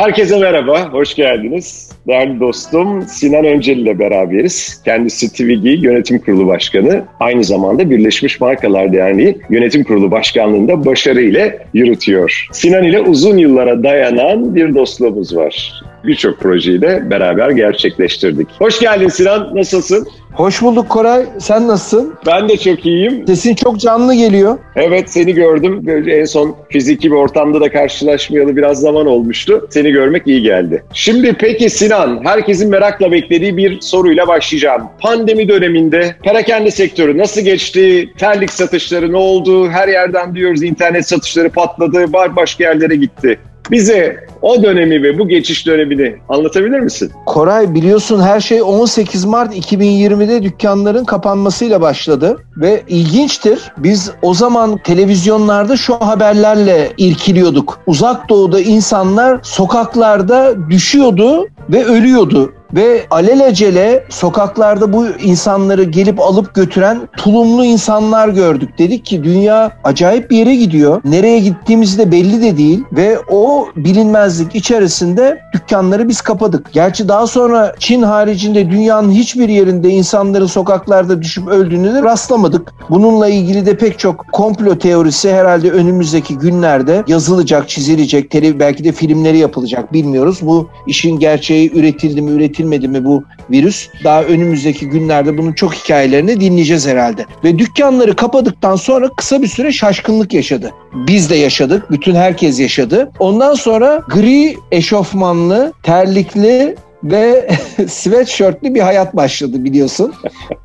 Herkese merhaba, hoş geldiniz. Değerli dostum Sinan Öncel ile beraberiz. Kendisi TVG Yönetim Kurulu Başkanı, aynı zamanda Birleşmiş Markalar Derneği Yönetim Kurulu Başkanlığı'nda başarıyla yürütüyor. Sinan ile uzun yıllara dayanan bir dostluğumuz var. Birçok projeyi de beraber gerçekleştirdik. Hoş geldin Sinan, nasılsın? Hoş bulduk Koray. Sen nasılsın? Ben de çok iyiyim. Sesin çok canlı geliyor. Evet seni gördüm. En son fiziki bir ortamda da karşılaşmayalı biraz zaman olmuştu. Seni görmek iyi geldi. Şimdi peki Sinan, herkesin merakla beklediği bir soruyla başlayacağım. Pandemi döneminde perakende sektörü nasıl geçti? Terlik satışları ne oldu? Her yerden diyoruz internet satışları patladı, başka yerlere gitti. Bize o dönemi ve bu geçiş dönemini anlatabilir misin? Koray biliyorsun her şey 18 Mart 2020'de dükkanların kapanmasıyla başladı ve ilginçtir. Biz o zaman televizyonlarda şu haberlerle irkiliyorduk. Uzak doğuda insanlar sokaklarda düşüyordu ve ölüyordu ve alelacele sokaklarda bu insanları gelip alıp götüren tulumlu insanlar gördük. Dedik ki dünya acayip bir yere gidiyor. Nereye gittiğimiz de belli de değil ve o bilinmezlik içerisinde dükkanları biz kapadık. Gerçi daha sonra Çin haricinde dünyanın hiçbir yerinde insanların sokaklarda düşüp öldüğünü de rastlamadık. Bununla ilgili de pek çok komplo teorisi herhalde önümüzdeki günlerde yazılacak, çizilecek, belki de filmleri yapılacak bilmiyoruz. Bu işin gerçeği üretildi mi, üretilmedi üretilmedi mi bu virüs? Daha önümüzdeki günlerde bunun çok hikayelerini dinleyeceğiz herhalde. Ve dükkanları kapadıktan sonra kısa bir süre şaşkınlık yaşadı. Biz de yaşadık, bütün herkes yaşadı. Ondan sonra gri eşofmanlı, terlikli ve sweatshirtli bir hayat başladı biliyorsun.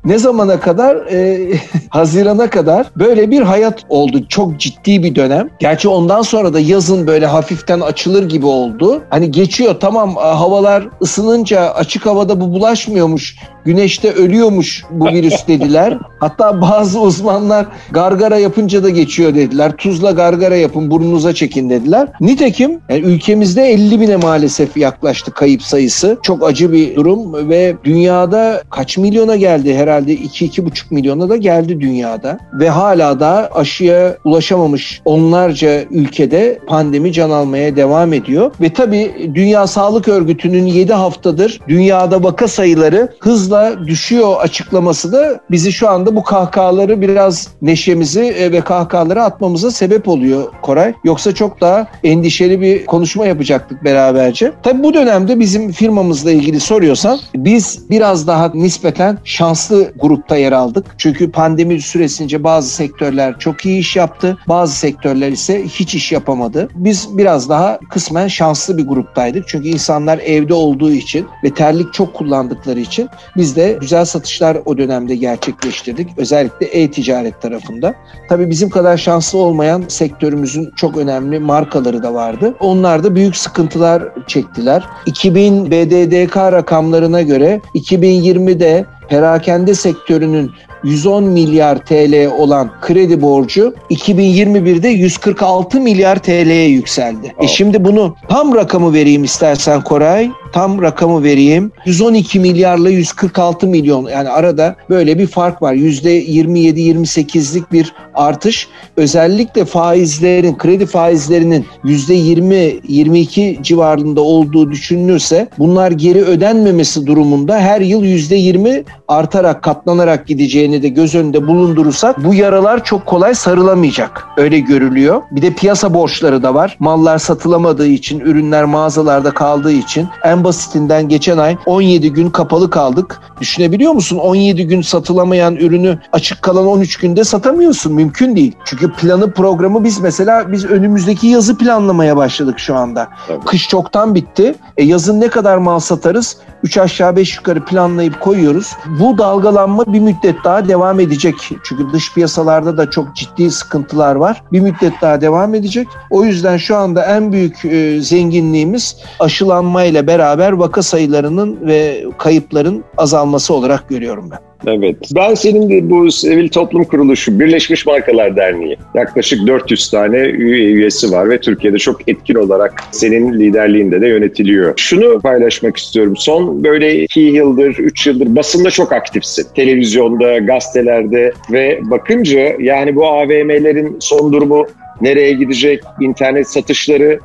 Ne zamana kadar? E, Haziran'a kadar böyle bir hayat oldu. Çok ciddi bir dönem. Gerçi ondan sonra da yazın böyle hafiften açılır gibi oldu. Hani geçiyor tamam havalar ısınınca açık havada bu bulaşmıyormuş. Güneşte ölüyormuş bu virüs dediler. Hatta bazı uzmanlar gargara yapınca da geçiyor dediler. Tuzla gargara yapın burnunuza çekin dediler. Nitekim yani ülkemizde 50 bine maalesef yaklaştı kayıp sayısı. Çok acı bir durum ve dünyada kaç milyona geldi herhalde 2-2,5 milyona da geldi dünyada. Ve hala da aşıya ulaşamamış onlarca ülkede pandemi can almaya devam ediyor. Ve tabii Dünya Sağlık Örgütü'nün 7 haftadır dünyada vaka sayıları hızla düşüyor açıklaması da bizi şu anda bu kahkahaları biraz neşemizi e, ve kahkahaları atmamıza sebep oluyor Koray. Yoksa çok daha endişeli bir konuşma yapacaktık beraberce. Tabii bu dönemde bizim firmamızla ilgili soruyorsan biz biraz daha nispeten şanslı grupta yer aldık. Çünkü pandemi süresince bazı sektörler çok iyi iş yaptı. Bazı sektörler ise hiç iş yapamadı. Biz biraz daha kısmen şanslı bir gruptaydık. Çünkü insanlar evde olduğu için ve terlik çok kullandıkları için biz de güzel satışlar o dönemde gerçekleştirdik. Özellikle e-ticaret tarafında. Tabii bizim kadar şanslı olmayan sektörümüzün çok önemli markaları da vardı. Onlar da büyük sıkıntılar çektiler. 2000 BDDK rakamlarına göre 2020'de perakende sektörünün 110 milyar TL olan kredi borcu 2021'de 146 milyar TL'ye yükseldi. Oh. E şimdi bunu tam rakamı vereyim istersen Koray tam rakamı vereyim. 112 milyarla 146 milyon yani arada böyle bir fark var. %27-28'lik bir artış. Özellikle faizlerin, kredi faizlerinin %20-22 civarında olduğu düşünülürse bunlar geri ödenmemesi durumunda her yıl %20 artarak katlanarak gideceğini de göz önünde bulundurursak bu yaralar çok kolay sarılamayacak. Öyle görülüyor. Bir de piyasa borçları da var. Mallar satılamadığı için, ürünler mağazalarda kaldığı için en basitinden geçen ay 17 gün kapalı kaldık. Düşünebiliyor musun? 17 gün satılamayan ürünü açık kalan 13 günde satamıyorsun. Mümkün değil. Çünkü planı programı biz mesela biz önümüzdeki yazı planlamaya başladık şu anda. Tabii. Kış çoktan bitti. E yazın ne kadar mal satarız? 3 aşağı 5 yukarı planlayıp koyuyoruz. Bu dalgalanma bir müddet daha devam edecek. Çünkü dış piyasalarda da çok ciddi sıkıntılar var. Bir müddet daha devam edecek. O yüzden şu anda en büyük e, zenginliğimiz aşılanmayla beraber vaka sayılarının ve kayıpların azalması olarak görüyorum ben. Evet. Ben senin de bu Sivil Toplum Kuruluşu Birleşmiş Markalar Derneği yaklaşık 400 tane üye üyesi var ve Türkiye'de çok etkin olarak senin liderliğinde de yönetiliyor. Şunu paylaşmak istiyorum. Son böyle 2 yıldır, 3 yıldır basında çok aktifsin. Televizyonda, gazetelerde ve bakınca yani bu AVM'lerin son durumu nereye gidecek, internet satışları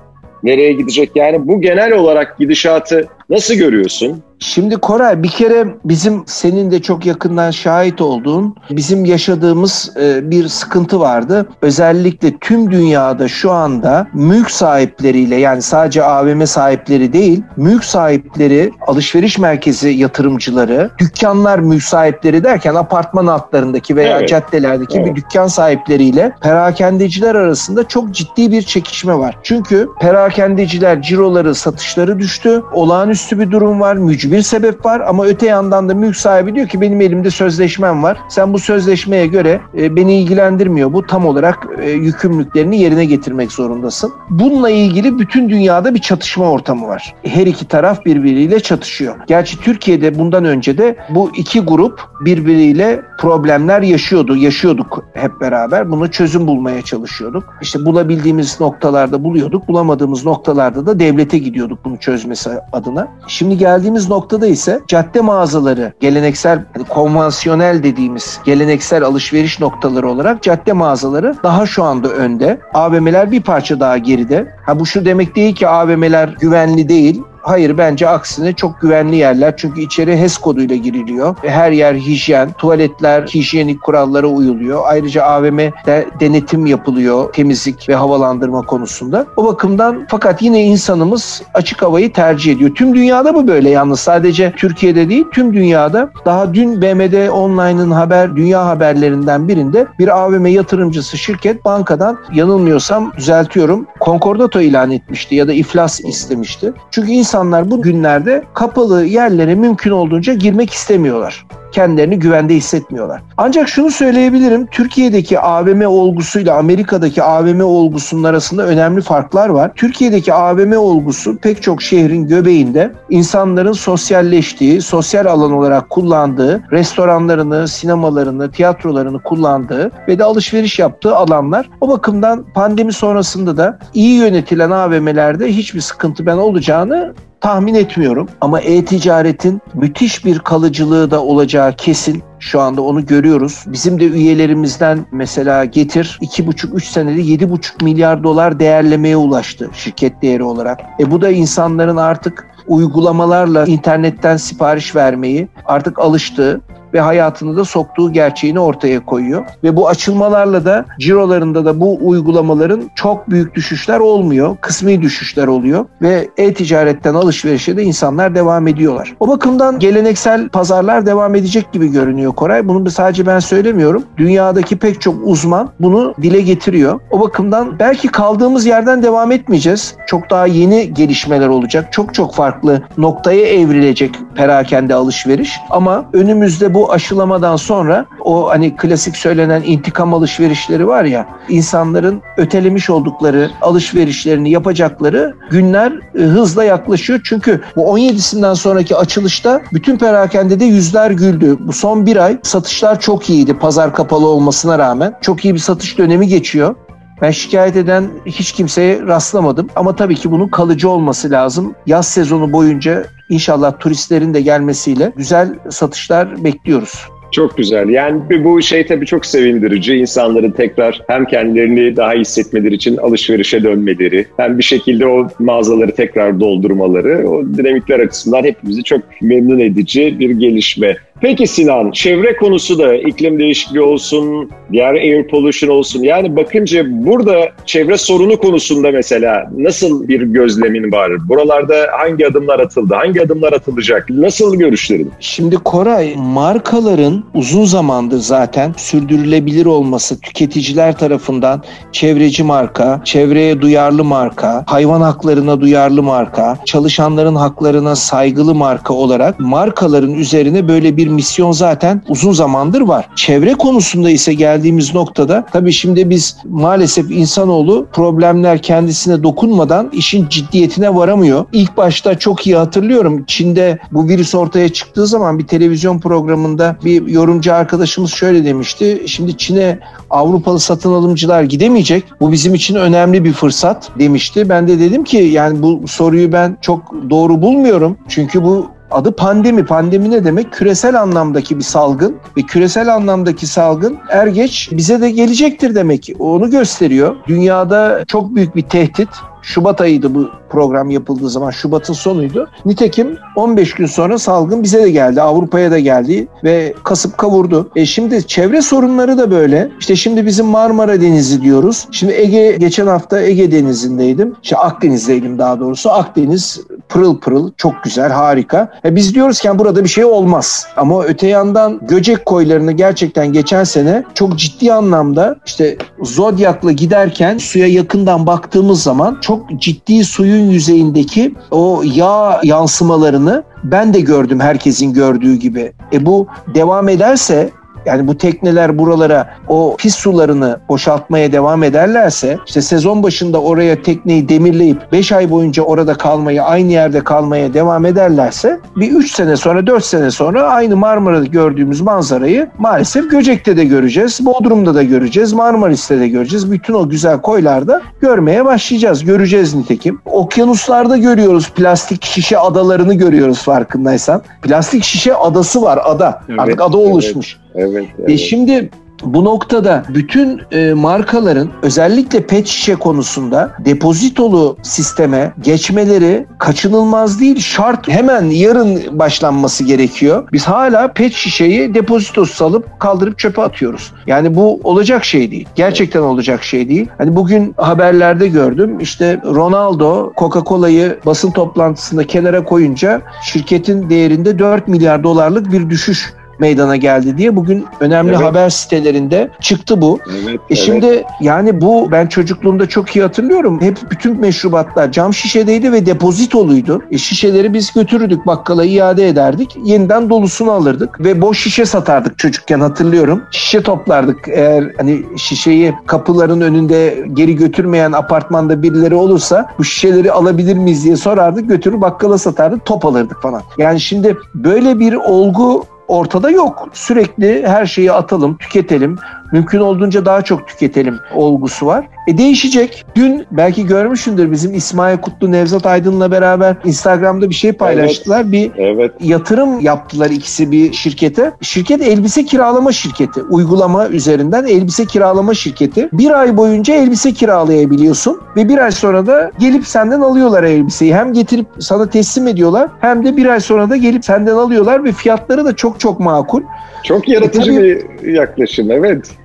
nereye gidecek? Yani bu genel olarak gidişatı nasıl görüyorsun? Şimdi Koray bir kere bizim senin de çok yakından şahit olduğun bizim yaşadığımız e, bir sıkıntı vardı. Özellikle tüm dünyada şu anda mülk sahipleriyle yani sadece AVM sahipleri değil, mülk sahipleri, alışveriş merkezi yatırımcıları, dükkanlar mülk sahipleri derken apartman altlarındaki veya evet. caddelerdeki evet. bir dükkan sahipleriyle perakendeciler arasında çok ciddi bir çekişme var. Çünkü perakendeciler ciroları, satışları düştü. Olağanüstü bir durum var. Mücadele bir sebep var ama öte yandan da mülk sahibi diyor ki benim elimde sözleşmem var. Sen bu sözleşmeye göre e, beni ilgilendirmiyor. Bu tam olarak e, yükümlülüklerini yerine getirmek zorundasın. Bununla ilgili bütün dünyada bir çatışma ortamı var. Her iki taraf birbiriyle çatışıyor. Gerçi Türkiye'de bundan önce de bu iki grup birbiriyle problemler yaşıyordu. Yaşıyorduk hep beraber. Bunu çözüm bulmaya çalışıyorduk. İşte bulabildiğimiz noktalarda buluyorduk. Bulamadığımız noktalarda da devlete gidiyorduk bunu çözmesi adına. Şimdi geldiğimiz nokta noktada ise cadde mağazaları geleneksel konvansiyonel dediğimiz geleneksel alışveriş noktaları olarak cadde mağazaları daha şu anda önde. AVM'ler bir parça daha geride. Ha bu şu demek değil ki AVM'ler güvenli değil. Hayır bence aksine çok güvenli yerler. Çünkü içeri HES koduyla giriliyor. Her yer hijyen, tuvaletler hijyenik kurallara uyuluyor. Ayrıca AVM'de denetim yapılıyor temizlik ve havalandırma konusunda. O bakımdan fakat yine insanımız açık havayı tercih ediyor. Tüm dünyada bu böyle yalnız sadece Türkiye'de değil tüm dünyada. Daha dün BMD Online'ın haber dünya haberlerinden birinde bir AVM yatırımcısı şirket bankadan yanılmıyorsam düzeltiyorum konkordato ilan etmişti ya da iflas istemişti. Çünkü insan insanlar bu günlerde kapalı yerlere mümkün olduğunca girmek istemiyorlar kendilerini güvende hissetmiyorlar. Ancak şunu söyleyebilirim. Türkiye'deki AVM olgusuyla Amerika'daki AVM olgusunun arasında önemli farklar var. Türkiye'deki AVM olgusu pek çok şehrin göbeğinde insanların sosyalleştiği, sosyal alan olarak kullandığı, restoranlarını, sinemalarını, tiyatrolarını kullandığı ve de alışveriş yaptığı alanlar. O bakımdan pandemi sonrasında da iyi yönetilen AVM'lerde hiçbir sıkıntı ben olacağını tahmin etmiyorum. Ama e-ticaretin müthiş bir kalıcılığı da olacağı kesin. Şu anda onu görüyoruz. Bizim de üyelerimizden mesela Getir 2,5-3 senede 7,5 milyar dolar değerlemeye ulaştı şirket değeri olarak. E bu da insanların artık uygulamalarla internetten sipariş vermeyi artık alıştığı ve hayatını da soktuğu gerçeğini ortaya koyuyor. Ve bu açılmalarla da cirolarında da bu uygulamaların çok büyük düşüşler olmuyor. Kısmi düşüşler oluyor ve e-ticaretten alışverişe de insanlar devam ediyorlar. O bakımdan geleneksel pazarlar devam edecek gibi görünüyor Koray. Bunu sadece ben söylemiyorum. Dünyadaki pek çok uzman bunu dile getiriyor. O bakımdan belki kaldığımız yerden devam etmeyeceğiz. Çok daha yeni gelişmeler olacak. Çok çok farklı noktaya evrilecek perakende alışveriş. Ama önümüzde bu aşılamadan sonra o hani klasik söylenen intikam alışverişleri var ya insanların ötelemiş oldukları alışverişlerini yapacakları günler e, hızla yaklaşıyor. Çünkü bu 17'sinden sonraki açılışta bütün perakendede yüzler güldü. Bu son bir ay satışlar çok iyiydi pazar kapalı olmasına rağmen. Çok iyi bir satış dönemi geçiyor. Ben şikayet eden hiç kimseye rastlamadım. Ama tabii ki bunun kalıcı olması lazım. Yaz sezonu boyunca inşallah turistlerin de gelmesiyle güzel satışlar bekliyoruz. Çok güzel. Yani bu şey tabii çok sevindirici. İnsanların tekrar hem kendilerini daha iyi hissetmeleri için alışverişe dönmeleri, hem bir şekilde o mağazaları tekrar doldurmaları, o dinamikler açısından hepimizi çok memnun edici bir gelişme. Peki Sinan, çevre konusu da iklim değişikliği olsun, diğer air pollution olsun. Yani bakınca burada çevre sorunu konusunda mesela nasıl bir gözlemin var? Buralarda hangi adımlar atıldı? Hangi adımlar atılacak? Nasıl görüşlerin? Şimdi Koray, markaların uzun zamandır zaten sürdürülebilir olması tüketiciler tarafından çevreci marka, çevreye duyarlı marka, hayvan haklarına duyarlı marka, çalışanların haklarına saygılı marka olarak markaların üzerine böyle bir bir misyon zaten uzun zamandır var. Çevre konusunda ise geldiğimiz noktada tabii şimdi biz maalesef insanoğlu problemler kendisine dokunmadan işin ciddiyetine varamıyor. İlk başta çok iyi hatırlıyorum. Çin'de bu virüs ortaya çıktığı zaman bir televizyon programında bir yorumcu arkadaşımız şöyle demişti. Şimdi Çin'e Avrupalı satın alımcılar gidemeyecek. Bu bizim için önemli bir fırsat demişti. Ben de dedim ki yani bu soruyu ben çok doğru bulmuyorum. Çünkü bu Adı pandemi. Pandemi ne demek? Küresel anlamdaki bir salgın ve küresel anlamdaki salgın er geç bize de gelecektir demek. Onu gösteriyor. Dünyada çok büyük bir tehdit. Şubat ayıydı bu program yapıldığı zaman. Şubat'ın sonuydu. Nitekim 15 gün sonra salgın bize de geldi. Avrupa'ya da geldi ve kasıp kavurdu. E şimdi çevre sorunları da böyle. İşte şimdi bizim Marmara Denizi diyoruz. Şimdi Ege geçen hafta Ege Denizi'ndeydim. İşte Akdeniz'deydim daha doğrusu. Akdeniz pırıl pırıl çok güzel harika. E biz diyoruz ki burada bir şey olmaz. Ama öte yandan Göcek koylarını gerçekten geçen sene çok ciddi anlamda işte Zodyak'la giderken suya yakından baktığımız zaman çok ciddi suyun yüzeyindeki o yağ yansımalarını ben de gördüm herkesin gördüğü gibi. E bu devam ederse yani bu tekneler buralara o pis sularını boşaltmaya devam ederlerse işte sezon başında oraya tekneyi demirleyip 5 ay boyunca orada kalmaya aynı yerde kalmaya devam ederlerse bir 3 sene sonra 4 sene sonra aynı Marmara'da gördüğümüz manzarayı maalesef Göcek'te de göreceğiz. Bodrum'da da göreceğiz. Marmaris'te de göreceğiz. Bütün o güzel koylarda görmeye başlayacağız. Göreceğiz nitekim. Okyanuslarda görüyoruz. Plastik şişe adalarını görüyoruz farkındaysan. Plastik şişe adası var ada. Evet, Artık ada oluşmuş. Evet. Evet, e, evet. E şimdi bu noktada bütün e, markaların özellikle pet şişe konusunda depozitolu sisteme geçmeleri kaçınılmaz değil şart hemen yarın başlanması gerekiyor. Biz hala pet şişeyi depozitosu alıp kaldırıp çöpe atıyoruz. Yani bu olacak şey değil. Gerçekten olacak şey değil. Hani bugün haberlerde gördüm işte Ronaldo Coca-Cola'yı basın toplantısında kenara koyunca şirketin değerinde 4 milyar dolarlık bir düşüş meydana geldi diye bugün önemli evet. haber sitelerinde çıktı bu. Evet, e şimdi evet. yani bu ben çocukluğumda çok iyi hatırlıyorum. Hep bütün meşrubatlar cam şişedeydi ve depozitoluydu. E şişeleri biz götürürdük bakkala iade ederdik. Yeniden dolusunu alırdık ve boş şişe satardık çocukken hatırlıyorum. Şişe toplardık. Eğer hani şişeyi kapıların önünde geri götürmeyen apartmanda birileri olursa bu şişeleri alabilir miyiz diye sorardık. Götürür bakkala satardık top alırdık falan. Yani şimdi böyle bir olgu ortada yok. Sürekli her şeyi atalım, tüketelim mümkün olduğunca daha çok tüketelim olgusu var. E değişecek. Dün belki görmüşsündür bizim İsmail Kutlu, Nevzat Aydın'la beraber Instagram'da bir şey paylaştılar. Evet, bir evet. yatırım yaptılar ikisi bir şirkete. Şirket elbise kiralama şirketi. Uygulama üzerinden elbise kiralama şirketi. Bir ay boyunca elbise kiralayabiliyorsun ve bir ay sonra da gelip senden alıyorlar elbiseyi. Hem getirip sana teslim ediyorlar hem de bir ay sonra da gelip senden alıyorlar ve fiyatları da çok çok makul. Çok yaratıcı e, tabii, bir yaklaşım evet.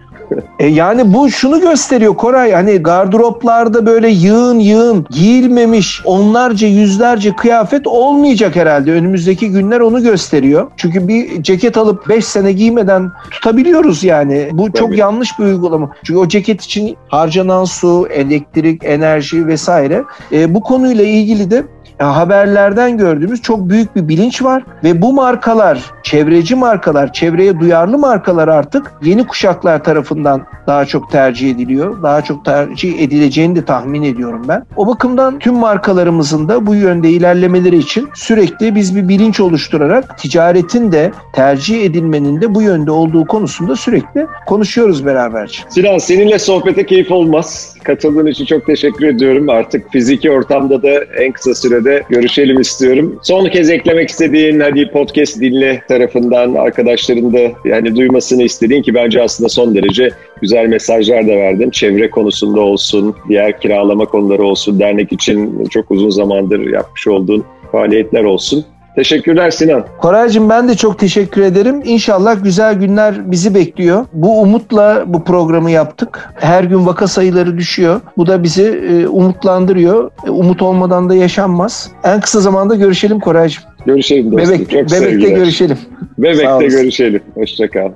E yani bu şunu gösteriyor Koray hani gardıroplarda böyle yığın yığın giyilmemiş onlarca yüzlerce kıyafet olmayacak herhalde. Önümüzdeki günler onu gösteriyor. Çünkü bir ceket alıp 5 sene giymeden tutabiliyoruz yani. Bu Tabii. çok yanlış bir uygulama. Çünkü o ceket için harcanan su, elektrik, enerji vesaire. E, bu konuyla ilgili de haberlerden gördüğümüz çok büyük bir bilinç var ve bu markalar, çevreci markalar, çevreye duyarlı markalar artık yeni kuşaklar tarafından daha çok tercih ediliyor. Daha çok tercih edileceğini de tahmin ediyorum ben. O bakımdan tüm markalarımızın da bu yönde ilerlemeleri için sürekli biz bir bilinç oluşturarak ticaretin de tercih edilmenin de bu yönde olduğu konusunda sürekli konuşuyoruz beraberce. Sinan seninle sohbete keyif olmaz. Katıldığın için çok teşekkür ediyorum. Artık fiziki ortamda da en kısa sürede görüşelim istiyorum. Son kez eklemek istediğin hadi podcast dinle tarafından arkadaşların da yani duymasını istediğin ki bence aslında son derece güzel mesajlar da verdin. Çevre konusunda olsun, diğer kiralama konuları olsun, dernek için çok uzun zamandır yapmış olduğun faaliyetler olsun. Teşekkürler Sinan. Koraycığım ben de çok teşekkür ederim. İnşallah güzel günler bizi bekliyor. Bu umutla bu programı yaptık. Her gün vaka sayıları düşüyor. Bu da bizi e, umutlandırıyor. E, umut olmadan da yaşanmaz. En kısa zamanda görüşelim Koraycığım. Görüşelim dostum. Bebek, Çok Bebek'te sevgiler. görüşelim. Bebek'te görüşelim. Hoşçakal.